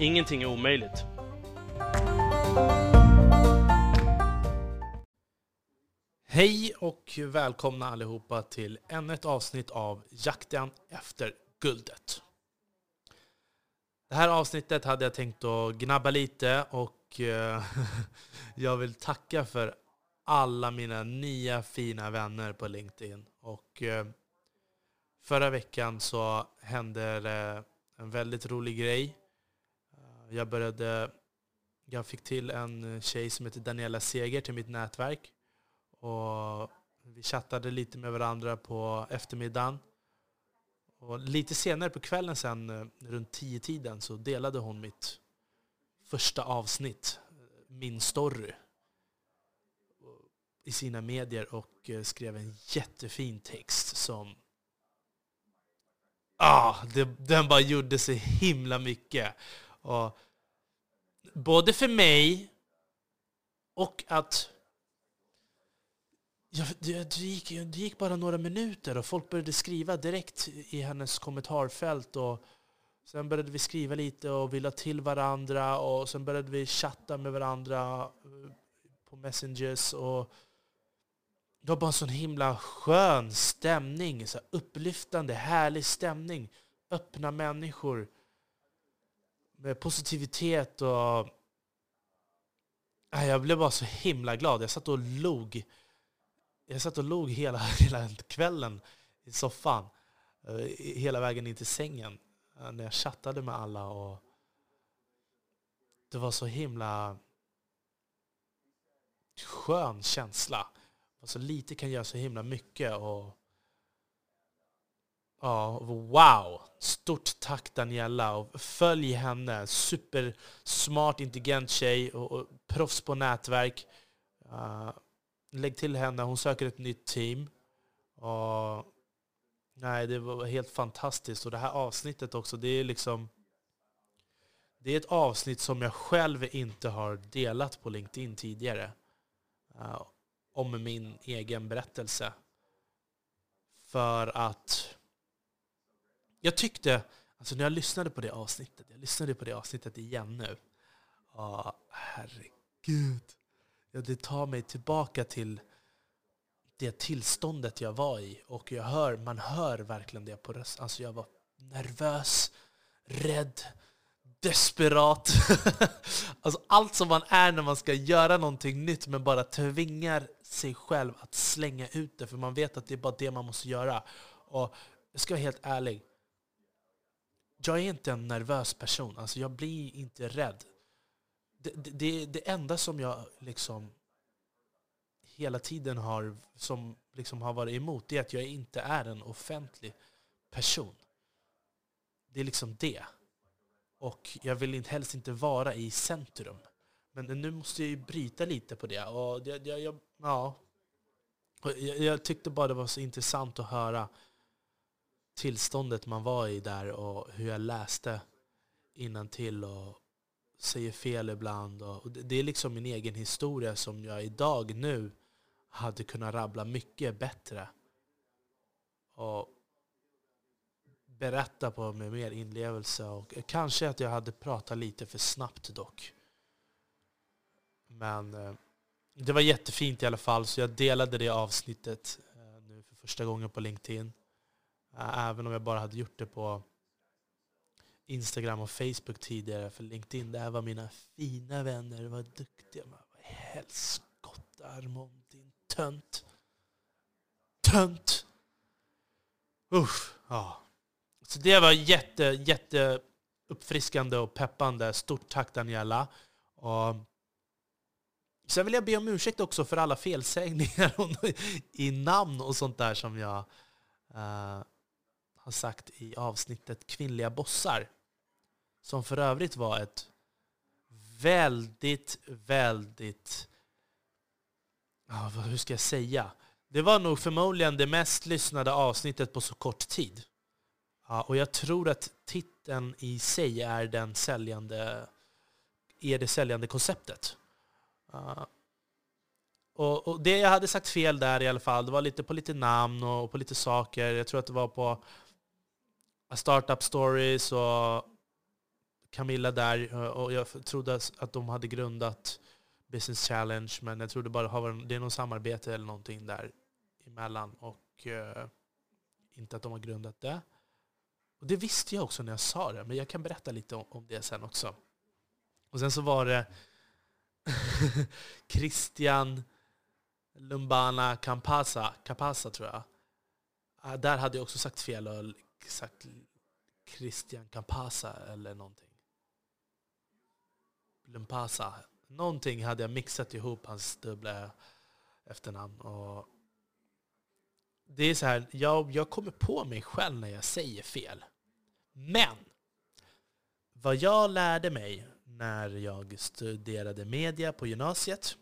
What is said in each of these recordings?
Ingenting är omöjligt. Hej och välkomna allihopa till ännu ett avsnitt av Jakten efter guldet. Det här avsnittet hade jag tänkt att gnabba lite och eh, jag vill tacka för alla mina nya fina vänner på LinkedIn. Och eh, förra veckan så hände det en väldigt rolig grej. Jag började, jag fick till en tjej som heter Daniela Seger till mitt nätverk. Och vi chattade lite med varandra på eftermiddagen. Och lite senare på kvällen sen, runt tio tiden så delade hon mitt första avsnitt, min story, i sina medier och eh, skrev en jättefin text som ah, det, den bara gjorde så himla mycket. Och både för mig och att Ja, det, det, gick, det gick bara några minuter och folk började skriva direkt i hennes kommentarfält. Och sen började vi skriva lite och vi la till varandra och sen började vi chatta med varandra eh, på messengers. Och det var bara en sån himla skön stämning. Så upplyftande, härlig stämning. Öppna människor. Med positivitet och... Jag blev bara så himla glad. Jag satt och log jag satt och log hela, hela kvällen i soffan. Eh, hela vägen in till sängen. Eh, när jag chattade med alla. och Det var så himla skön känsla. Så lite kan göra så himla mycket. Och Ja, wow! Stort tack Daniela. Och följ henne. Supersmart, intelligent tjej och, och proffs på nätverk. Uh, lägg till henne, hon söker ett nytt team. Och, nej, det var helt fantastiskt. Och det här avsnittet också, det är liksom... Det är ett avsnitt som jag själv inte har delat på LinkedIn tidigare. Uh, om min egen berättelse. För att jag tyckte, alltså när jag lyssnade på det avsnittet, jag lyssnade på det avsnittet igen nu. Oh, herregud. Ja, det tar mig tillbaka till det tillståndet jag var i. Och jag hör, man hör verkligen det på rösten. Alltså jag var nervös, rädd, desperat. alltså allt som man är när man ska göra någonting nytt men bara tvingar sig själv att slänga ut det. För man vet att det är bara det man måste göra. Och jag ska vara helt ärlig. Jag är inte en nervös person. Alltså jag blir inte rädd det, det, det enda som jag liksom hela tiden har, som liksom har varit emot det är att jag inte är en offentlig person. Det är liksom det. Och jag vill helst inte vara i centrum. Men nu måste jag ju bryta lite på det. Och jag, jag, jag ja. jag, jag tyckte bara det var så intressant att höra tillståndet man var i där och hur jag läste till och säger fel ibland. Och det är liksom min egen historia som jag idag nu hade kunnat rabbla mycket bättre. Och berätta på med mer inlevelse. Och kanske att jag hade pratat lite för snabbt dock. Men eh, det var jättefint i alla fall, så jag delade det avsnittet eh, nu för första gången på LinkedIn. Även om jag bara hade gjort det på Instagram och Facebook tidigare. För LinkedIn, det här var mina fina vänner. Vad duktiga. Vad helskotta Armond, din tönt. Tönt! Uff, ja. Så det var jätte, jätte uppfriskande och peppande. Stort tack Daniela. Och sen vill jag be om ursäkt också för alla felsägningar i namn och sånt där som jag uh, har sagt i avsnittet Kvinnliga bossar som för övrigt var ett väldigt, väldigt... Hur ska jag säga? Det var nog förmodligen det mest lyssnade avsnittet på så kort tid. Ja, och jag tror att titeln i sig är, den säljande, är det säljande konceptet. Uh, och, och, Det jag hade sagt fel där i alla fall, det var lite på lite namn och på lite saker. Jag tror att det var på Startup Stories och Camilla där. Eh, och jag trodde att de hade grundat Business Challenge, men jag trodde bara att det är något samarbete eller någonting där emellan. Och eh, inte att de har grundat det. Och Det visste jag också när jag sa det, men jag kan berätta lite om, om det sen också. Och sen så var det Christian Lumbana Campasa, Campasa tror jag. Ah, där hade jag också sagt fel sagt Christian Campasa eller någonting. Lumpasa. Någonting hade jag mixat ihop hans dubbla efternamn. Och det är så här, jag, jag kommer på mig själv när jag säger fel. Men vad jag lärde mig när jag studerade media på gymnasiet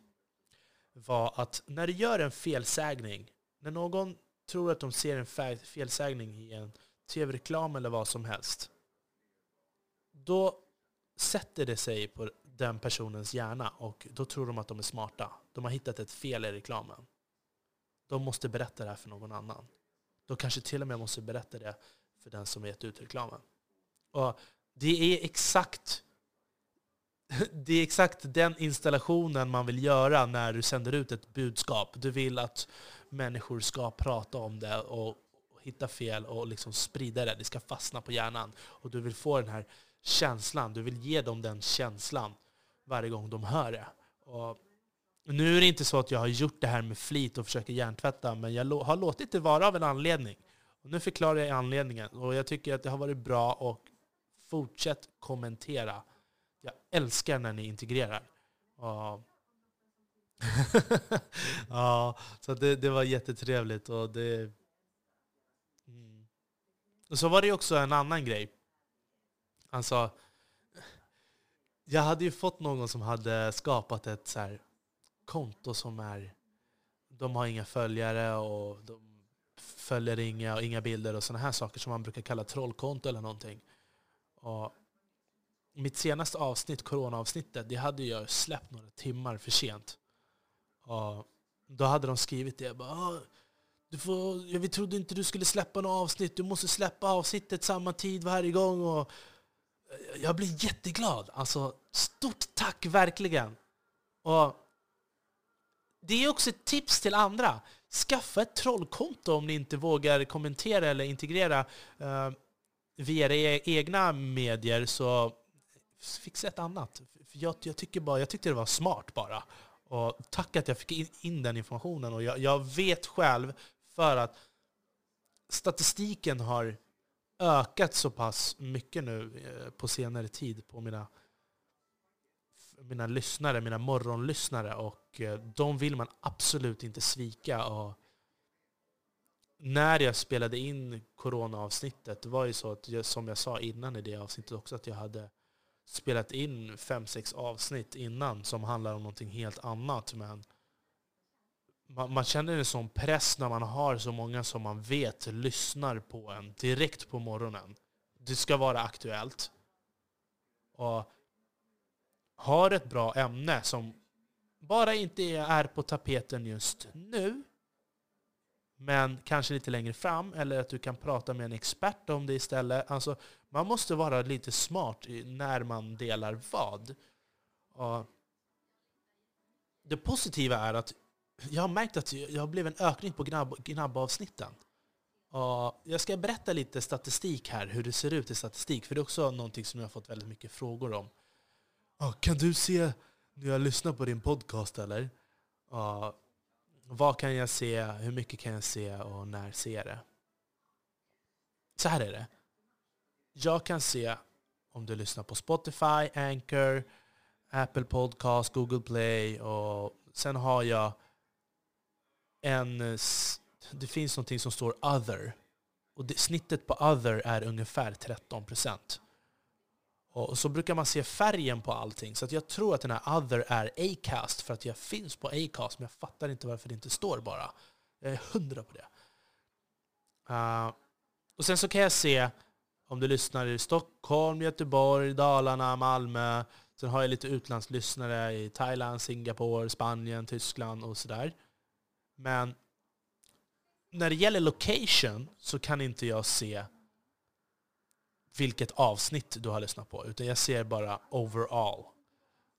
var att när du gör en felsägning, när någon tror att de ser en felsägning i en tv-reklam eller vad som helst, då sätter det sig på den personens hjärna och då tror de att de är smarta. De har hittat ett fel i reklamen. De måste berätta det här för någon annan. De kanske till och med måste berätta det för den som gett ut reklamen. Och det är exakt det är exakt den installationen man vill göra när du sänder ut ett budskap. Du vill att människor ska prata om det och hitta fel och liksom sprida det. Det ska fastna på hjärnan. Och du vill få den här känslan. Du vill ge dem den känslan varje gång de hör det. Och nu är det inte så att jag har gjort det här med flit och försöker hjärntvätta, men jag har låtit det vara av en anledning. Och nu förklarar jag anledningen. Och jag tycker att det har varit bra och fortsätt kommentera. Jag älskar när ni integrerar. Och ja, så det, det var jättetrevligt. Och, det... Och så var det också en annan grej. Alltså, jag hade ju fått någon som hade skapat ett så här konto som är... De har inga följare och de följer inga, och inga bilder och sådana här saker som man brukar kalla trollkonto eller någonting. Och mitt senaste avsnitt, coronaavsnittet, det hade jag släppt några timmar för sent. Och då hade de skrivit det. Bara, du får, vi trodde inte du skulle släppa något avsnitt. Du måste släppa avsnittet samma tid varje gång. Och eh, jag blir jätteglad. Alltså, stort tack verkligen. Och det är också ett tips till andra. Skaffa ett trollkonto om ni inte vågar kommentera eller integrera eh, via era e-, egna medier. Så fixa ett annat. Jag, jag, tycker bara, jag tyckte det var smart bara. Och tack att jag fick in, in den informationen. Och jag, jag, vet själv, för att statistiken har ökat så pass mycket nu eh, på senare tid på mina mina lyssnare, mina morgonlyssnare och eh, de vill man absolut inte svika. Och när jag spelade in coronaavsnittet, det var ju så att jag, som jag sa innan i det avsnittet också, att jag hade spelat in fem, sex avsnitt innan som handlar om någonting helt annat. Men man, man, känner en sån press när man har så många som man vet lyssnar på en direkt på morgonen. Det ska vara aktuellt. Och har ett bra ämne som bara inte är på tapeten just nu, men kanske lite längre fram, eller att du kan prata med en expert om det istället. Alltså, man måste vara lite smart när man delar vad. Och det positiva är att jag har märkt att jag blev en ökning på gnabb, gnabbavsnitten. Och jag ska berätta lite statistik här, hur det ser ut i statistik, för det är också någonting som jag har fått väldigt mycket frågor om. Ah, kan du se när jag lyssnar på din podcast eller? Ah, vad kan jag se? Hur mycket kan jag se? Och när ser jag det? Så här är det. Jag kan se om du lyssnar på Spotify, Anchor, Apple Podcast, Google Play och sen har jag en... Eh, det finns någonting som står other. Och det, snittet på other är ungefär 13 procent. Och så brukar man se färgen på allting. Så att jag tror att den här other är Acast för att jag finns på Acast, men jag fattar inte varför det inte står bara. Jag är hundra på det. Uh, och sen så kan jag se om du lyssnar i Stockholm, Göteborg, Dalarna, Malmö. Sen har jag lite utlandslyssnare i Thailand, Singapore, Spanien, Tyskland och sådär. Men när det gäller location så kan inte jag se vilket avsnitt du har lyssnat på, utan jag ser bara overall.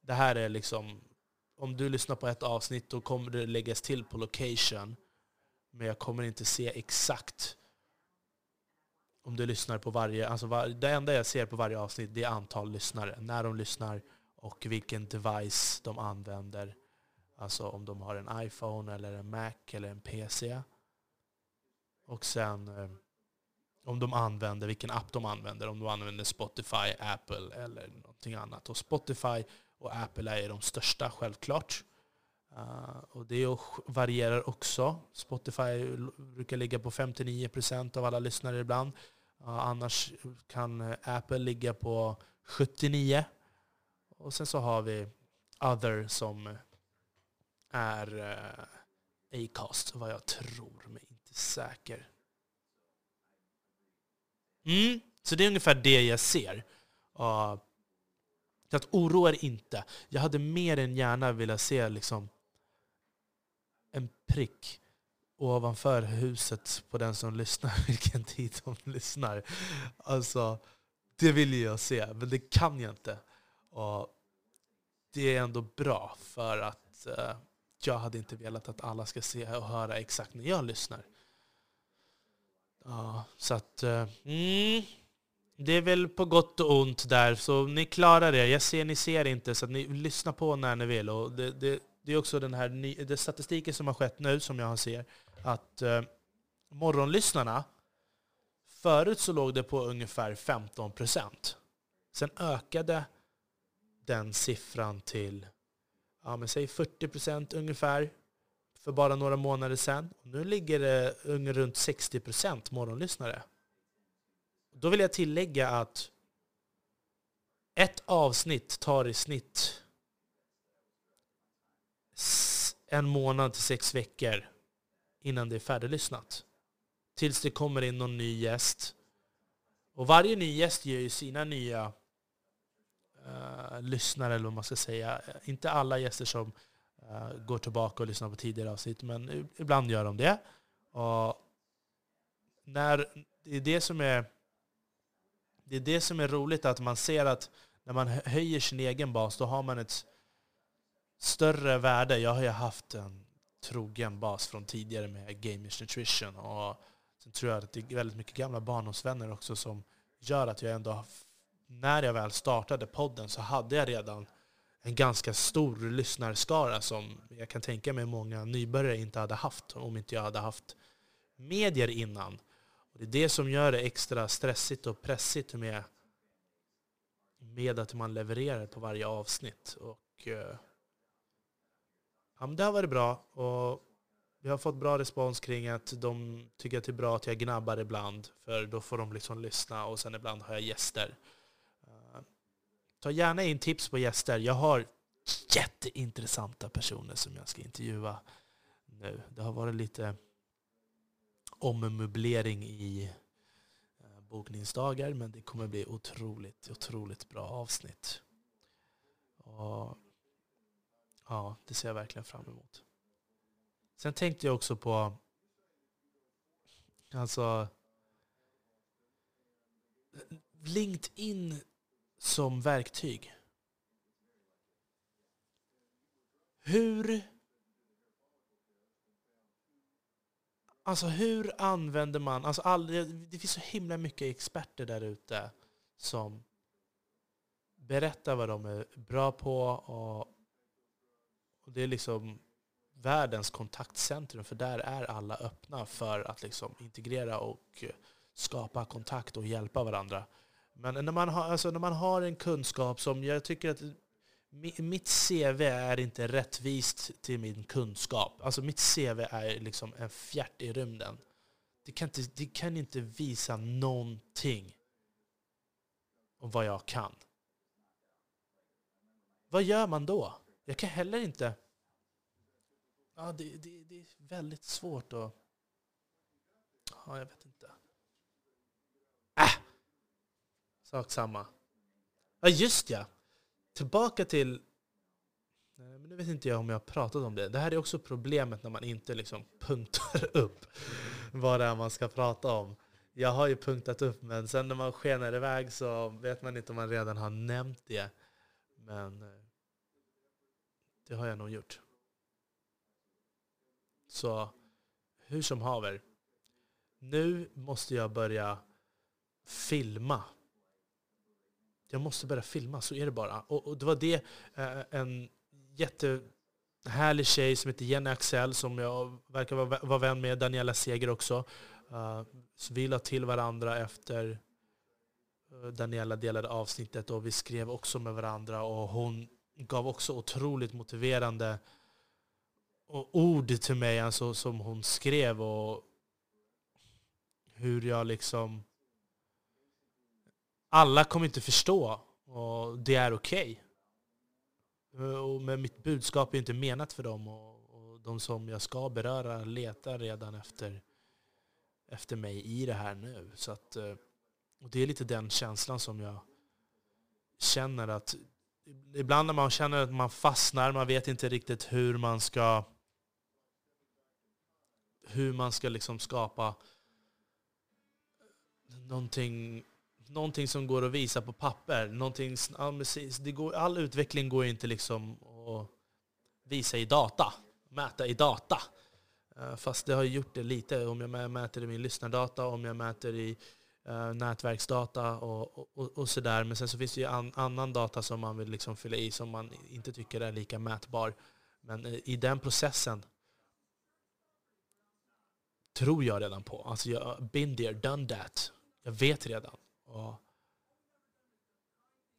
Det här är liksom, om du lyssnar på ett avsnitt då kommer det läggas till på location, men jag kommer inte se exakt om du lyssnar på varje... Alltså var, det enda jag ser på varje avsnitt det är antal lyssnare, när de lyssnar och vilken device de använder. Alltså om de har en iPhone, eller en Mac eller en PC. Och sen eh, om de använder, vilken app de använder. Om de använder Spotify, Apple eller någonting annat. Och Spotify och Apple är de största självklart. Uh, och det varierar också. Spotify brukar ligga på 59% av alla lyssnare ibland. Uh, annars kan Apple ligga på 79%. Och sen så har vi Other som är uh, Acast, vad jag tror, men inte säker. Mm, så det är ungefär det jag ser. Uh, så att oroa er inte. Jag hade mer än gärna velat se liksom en prick ovanför huset på den som lyssnar, vilken tid de lyssnar. Alltså, det vill jag se, men det kan jag inte. Och det är ändå bra, för att uh, jag hade inte velat att alla ska se och höra exakt när jag lyssnar. Ja, så att... Eh, mm, det är väl på gott och ont där, så ni klarar det. Jag ser, ni ser inte, så ni lyssnar på när ni vill. Och det, det, det är också den här ny, det statistiken som har skett nu, som jag ser, att eh, morgonlyssnarna, förut så låg det på ungefär 15 procent. Sen ökade den siffran till, ja men säg 40 procent ungefär för bara några månader sedan. Nu ligger det runt 60 procent morgonlyssnare. Då vill jag tillägga att ett avsnitt tar i snitt en månad till sex veckor innan det är färdiglyssnat. Tills det kommer in någon ny gäst. Och varje ny gäst ger ju sina nya uh, lyssnare, eller vad man ska säga. Eh, inte alla gäster som uh, går tillbaka och lyssnar på tidigare avsnitt, men ibland gör de det. Och när, det, är det, som är, det är det som är roligt, att man ser att när man höjer sin egen bas, då har man ett större värde. Jag har ju haft en trogen bas från tidigare med Gamers Nutrition. Och sen tror jag att det är väldigt mycket gamla barndomsvänner också som gör att jag ändå, när jag väl startade podden så hade jag redan en ganska stor lyssnarskara som jag kan tänka mig många nybörjare inte hade haft om inte jag hade haft medier innan. Och det är det som gör det extra stressigt och pressigt med, med att man levererar på varje avsnitt. Och, eh, ja, men det har varit bra. Och vi har fått bra respons kring att de tycker att det är bra att jag gnabbar ibland, för då får de liksom lyssna och sen ibland har jag gäster. Ta gärna in tips på gäster. Jag har jätteintressanta personer som jag ska intervjua nu. Det har varit lite ommöblering i eh, bokningsdagar, men det kommer bli otroligt, otroligt bra avsnitt. Och, ja, det ser jag verkligen fram emot. Sen tänkte jag också på alltså LinkedIn som verktyg. Hur... Alltså hur använder man... Alltså all, det finns så himla mycket experter där ute som berättar vad de är bra på. Och, och det är liksom världens kontaktcentrum, för där är alla öppna för att liksom integrera och skapa kontakt och hjälpa varandra. Men när man, har, alltså när man har en kunskap som jag tycker att mitt CV är inte rättvist till min kunskap. Alltså mitt CV är liksom en fjärt i rymden. Det kan inte, det kan inte visa någonting om vad jag kan. vad gör man då? Jag kan heller inte... Ja, det, det, det är väldigt svårt att... Ja, jag vet inte. Äh! Sak samma. Ja, just ja! Tillbaka till... Nej, men nu vet inte jag om jag har pratat om det. Det här är också problemet när man inte liksom punktar upp vad det är man ska prata om. Jag har ju punktat upp, men sen när man skenar iväg så vet man inte om man redan har nämnt det. Men eh, det har jag nog gjort. Så hur som haver. Nu måste jag börja filma. Jag måste börja filma, så är det bara. Och, och det var det eh, en jättehärlig tjej som heter Jenny Axel, som jag verkar vara, vara vän med, Daniela Seger också. Uh, så vi la till varandra efter eh, Daniela delade avsnittet och vi skrev också med varandra och hon gav också otroligt motiverande eh, ord till mig alltså, som hon skrev och hur jag liksom... Alla kommer inte förstå och det är okej. Eh, okay. Men mitt budskap är inte menat för dem och, och de som jag ska beröra letar redan efter, efter mig i det här nu. Så att, eh, och det är lite den känslan som jag känner att ibland när man känner att man fastnar, man vet inte riktigt hur man ska hur man ska liksom skapa någonting, någonting som går att visa på papper. Någonting, det går, all utveckling går inte liksom att visa i data, mäta i data. Eh, fast det har gjort det lite. Om jag mäter i min lyssnardata, om jag mäter i uh, nätverksdata och, och, och sådär. Men sen så finns det ju an, annan data som man vill liksom fylla i som man inte tycker är lika mätbar. Men uh, i den processen tror jag redan på. Alltså jag been there, done that. Jag vet redan. Och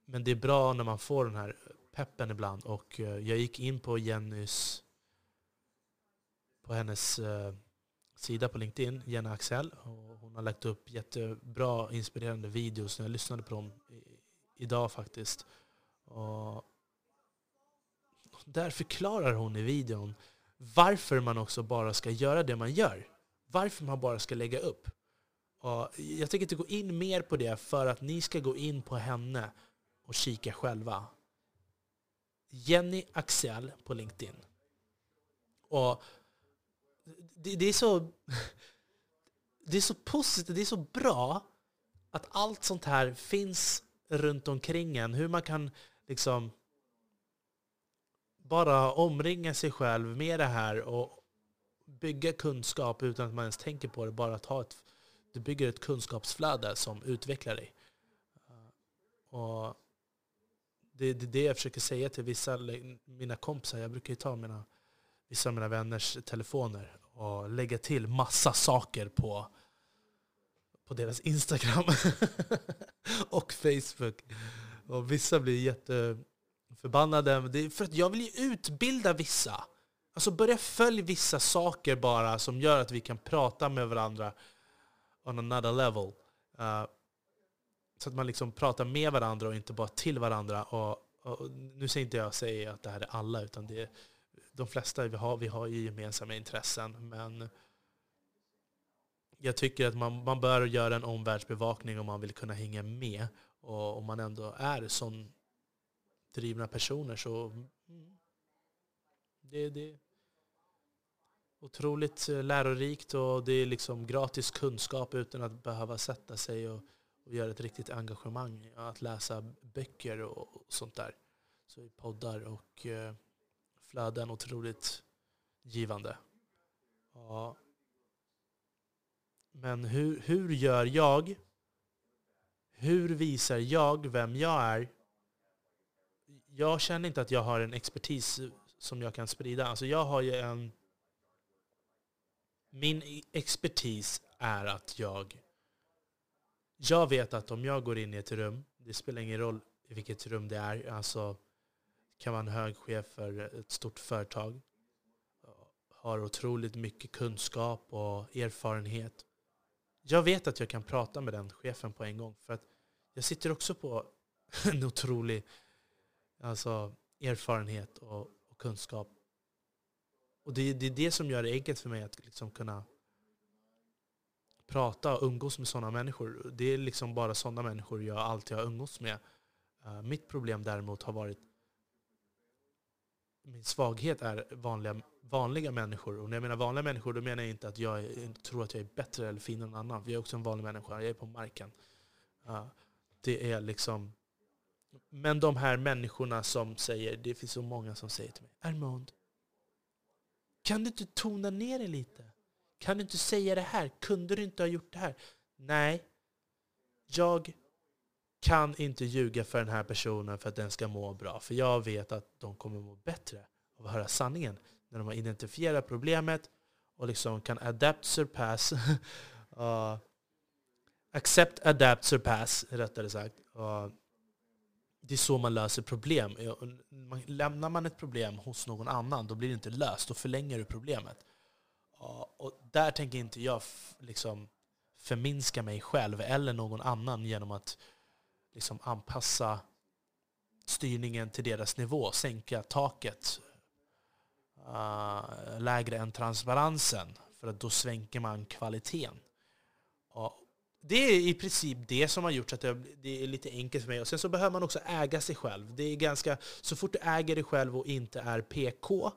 men det är bra när man får den här peppen ibland. Och eh, jag gick in på Jennys, på hennes eh, sida på LinkedIn, Jenny Axel. Och hon har lagt upp jättebra, inspirerande videos. Jag lyssnade på dem idag faktiskt. Och där förklarar hon i videon varför man också bara ska göra det man gör. Varför man bara ska lägga upp. Och jag tänker inte gå in mer på det för att ni ska gå in på henne och kika själva. Jenny Axel på LinkedIn. Och det, det, är så... Det är så positivt, det är så bra att allt sånt här finns runt omkring en. Hur man kan liksom bara omringa sig själv med det här och bygga kunskap utan att man ens tänker på det. Bara ta ett, du bygger ett kunskapsflöde som utvecklar dig. Eh, och det är det jag försöker säga till vissa mina kompisar. Jag brukar ju ta mina, vissa av mina vänners telefoner och lägga till massa saker på, på deras Instagram och Facebook. Och vissa blir jätteförbannade. Det är för att jag vill ju utbilda vissa. Alltså börja följa vissa saker bara som gör att vi kan prata med varandra on another level. Uh, så att man liksom pratar med varandra och inte bara till varandra. Och, och nu säger inte jag säger att det här är alla, utan det är de flesta vi har, vi har ju gemensamma intressen, men jag tycker att man, man bör göra en omvärldsbevakning om man vill kunna hänga med. Och om man ändå är sån drivna personer så mm, det, det otroligt eh, lärorikt och det är liksom gratis kunskap utan att behöva sätta sig och, och göra ett riktigt engagemang. Att läsa böcker och, och sånt där. Så i poddar och eh, flöden otroligt givande. Ja. Men hur, hur gör jag? Hur visar jag vem jag är? Jag känner inte att jag har en expertis som jag kan sprida. Alltså jag har ju en... Min expertis är att jag... Jag vet att om jag går in i ett rum, det spelar ingen roll i vilket rum det är, alltså kan vara en hög chef för ett stort företag. Har otroligt mycket kunskap och erfarenhet. Jag vet att jag kan prata med den chefen på en gång. För att jag sitter också på en otrolig alltså, erfarenhet och, och kunskap. Och det, det, är det som gör det enkelt för mig att liksom kunna prata och umgås med sådana människor. Det är liksom bara sådana människor jag alltid har umgås med. Uh, mitt problem däremot har varit min svaghet är vanliga, vanliga människor. Och när jag menar vanliga människor då menar jag inte att jag är, tror att jag är bättre eller finare än någon annan. jag är också en vanlig människa. Jag är på marken. Uh, det är liksom... Men de här människorna som säger, det finns så många som säger till mig, Armand, kan du inte tona ner det lite? Kan du inte säga det här? Kunde du inte ha gjort det här? Nej, jag kan inte ljuga för den här personen för att den ska må bra. För jag vet att de kommer må bättre av att höra sanningen. När de har identifierat problemet och liksom kan adapt, surpass. uh, accept, adapt, surpass, rättare sagt. Uh, det är så man löser problem. Lämnar man ett problem hos någon annan, då blir det inte löst. Då förlänger du problemet. Och där tänker inte jag liksom förminska mig själv eller någon annan genom att liksom anpassa styrningen till deras nivå, sänka taket uh, lägre än transparensen, för att då svänker man kvaliteten. Det är i princip det som har gjort att det är lite enkelt för mig. Och sen så behöver man också äga sig själv. Det är ganska, så fort du äger dig själv och inte är PK,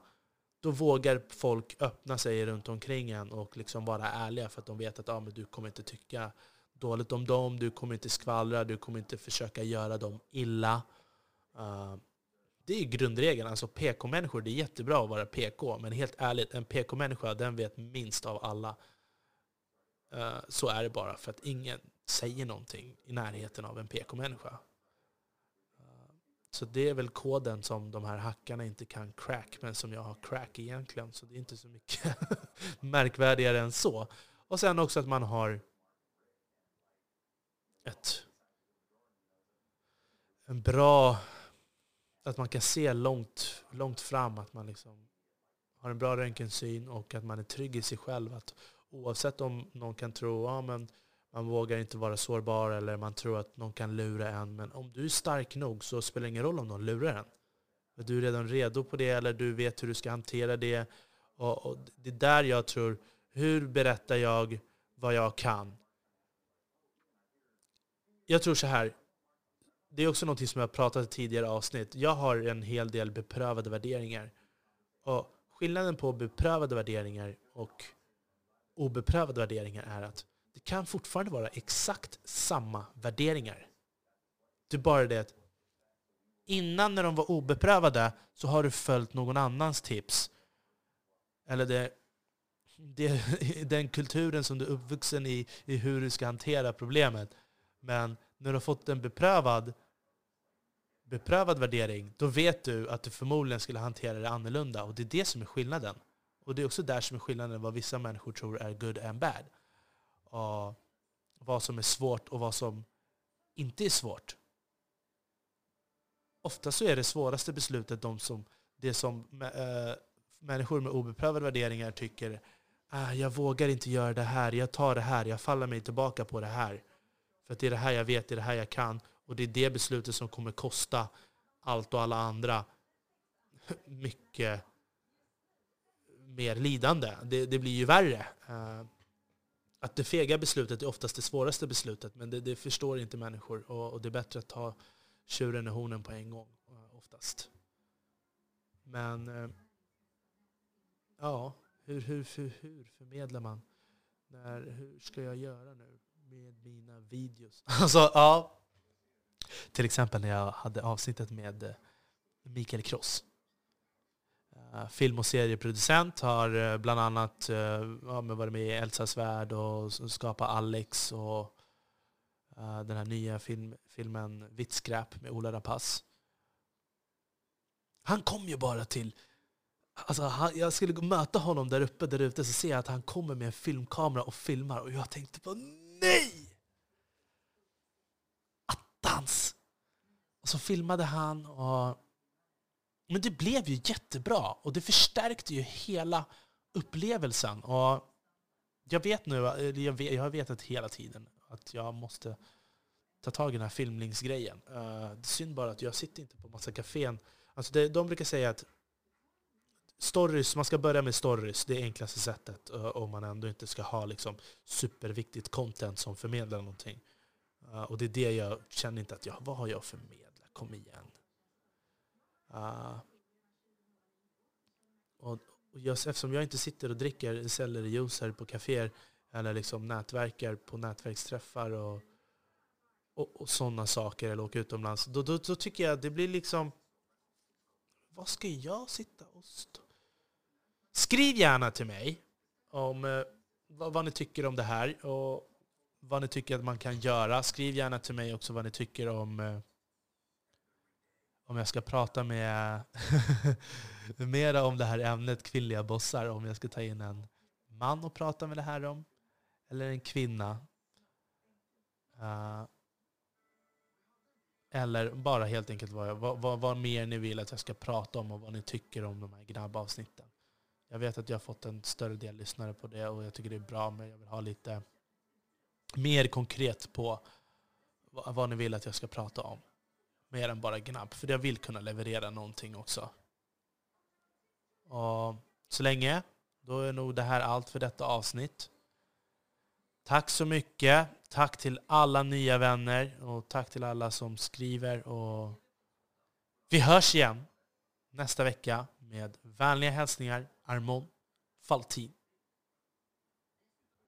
då vågar folk öppna sig runt omkring en och liksom vara ärliga för att de vet att ah, men du kommer inte tycka dåligt om dem, du kommer inte skvallra, du kommer inte försöka göra dem illa. Uh, det är grundregeln. Alltså PK-människor, det är jättebra att vara PK, men helt ärligt, en PK-människa den vet minst av alla. Eh, så är det bara, för att ingen säger någonting i närheten av en PK-människa. Eh, så det är väl koden som de här hackarna inte kan crack, men som jag har crack egentligen. Så det är inte så mycket märkvärdigare än så. Och sen också att man har ett en bra... Att man kan se långt, långt fram, att man liksom har en bra röntgensyn och att man är trygg i sig själv. Att oavsett om någon kan tro att ja, man vågar inte vara sårbar eller man tror att någon kan lura en. Men om du är stark nog så spelar det ingen roll om någon lurar en. Du är redan redo på det eller du vet hur du ska hantera det. Och, och det är där jag tror, hur berättar jag vad jag kan? Jag tror så här, det är också något som jag pratat i tidigare avsnitt. Jag har en hel del beprövade värderingar. Och skillnaden på beprövade värderingar och obeprövade värderingar är att det kan fortfarande vara exakt samma värderingar. Det är bara det att innan när de var obeprövade så har du följt någon annans tips. Eller det, det, den kulturen som du är uppvuxen i, i hur du ska hantera problemet. Men när du har fått en beprövad, beprövad värdering, då vet du att du förmodligen skulle hantera det annorlunda. Och det är det som är skillnaden. Och det är också där som är skillnaden vad vissa människor tror är good and bad och vad som är svårt och vad som inte är svårt. Ofta så är det svåraste beslutet de som, det som äh, människor med obeprövade värderingar tycker ah, jag vågar inte göra det här, jag tar det här, jag faller mig tillbaka på det här. För att det är det här jag vet, det är det här jag kan. Och det är det beslutet som kommer kosta allt och alla andra mycket mer lidande. Det, det blir ju värre. Eh, att det fega beslutet är oftast det svåraste beslutet, men det, det förstår inte människor. Och, och, det är bättre att ta tjuren i hornen på en gång, eh, oftast. Men eh, ja, hur, hur, hur, hur förmedlar man? När, hur ska jag göra nu med mina videos? Alltså, ja. Till exempel när jag hade avsnittet med Mikael Kross. Eh, film och serieproducent. Har eh, bland annat eh, ja, varit med i Elsas värld och skapat Alex och den här nya film, filmen Vitt skräp med Ola Rapace. Han kom ju bara till... Alltså, han, jag skulle möta honom där uppe, där ute, så ser jag att han kommer med en filmkamera och filmar. Och jag tänkte på nej! Attans! Och så filmade han och men det blev ju jättebra och det förstärkte ju hela upplevelsen. Och jag vet nu, jag, vet, jag har vetat hela tiden att jag måste ta tag i den här filmningsgrejen. Uh, eh, det är synd bara att jag sitter inte på massa kafén. Alltså det, de brukar säga att stories, man ska börja med stories, det är enklaste sättet uh, om man ändå inte ska ha liksom, superviktigt content som förmedlar någonting. Uh, och det är det jag känner inte att jag, vad har jag att förmedla? Kom igen. Uh, och, och just eftersom jag inte sitter och dricker sellerijuice här på kaféer eller liksom nätverkar på nätverksträffar och, och, och sådana saker eller åker utomlands, då, då, då tycker jag att det blir liksom vad ska jag sitta och stå? Skriv gärna till mig om eh, vad, vad, ni tycker om det här och vad ni tycker att man kan göra. Skriv gärna till mig också vad ni tycker om eh, om jag ska prata med mera om det här ämnet kvinnliga bossar, om jag ska ta in en man och prata med det här om, eller en kvinna. Uh, eller bara helt enkelt vad, vad, vad, vad, mer ni vill att jag ska prata om och vad ni tycker om de här gnabbavsnitten. Jag vet att jag har fått en större del lyssnare på det och jag tycker det är bra, men jag vill ha lite mer konkret på vad, vad ni vill att jag ska prata om. Mer än bara gnabb, för jag vill kunna leverera någonting också. Och så länge, då är nog det här allt för detta avsnitt. Tack så mycket. Tack till alla nya vänner och tack till alla som skriver. Och vi hörs igen nästa vecka med vänliga hälsningar Armon Faltin.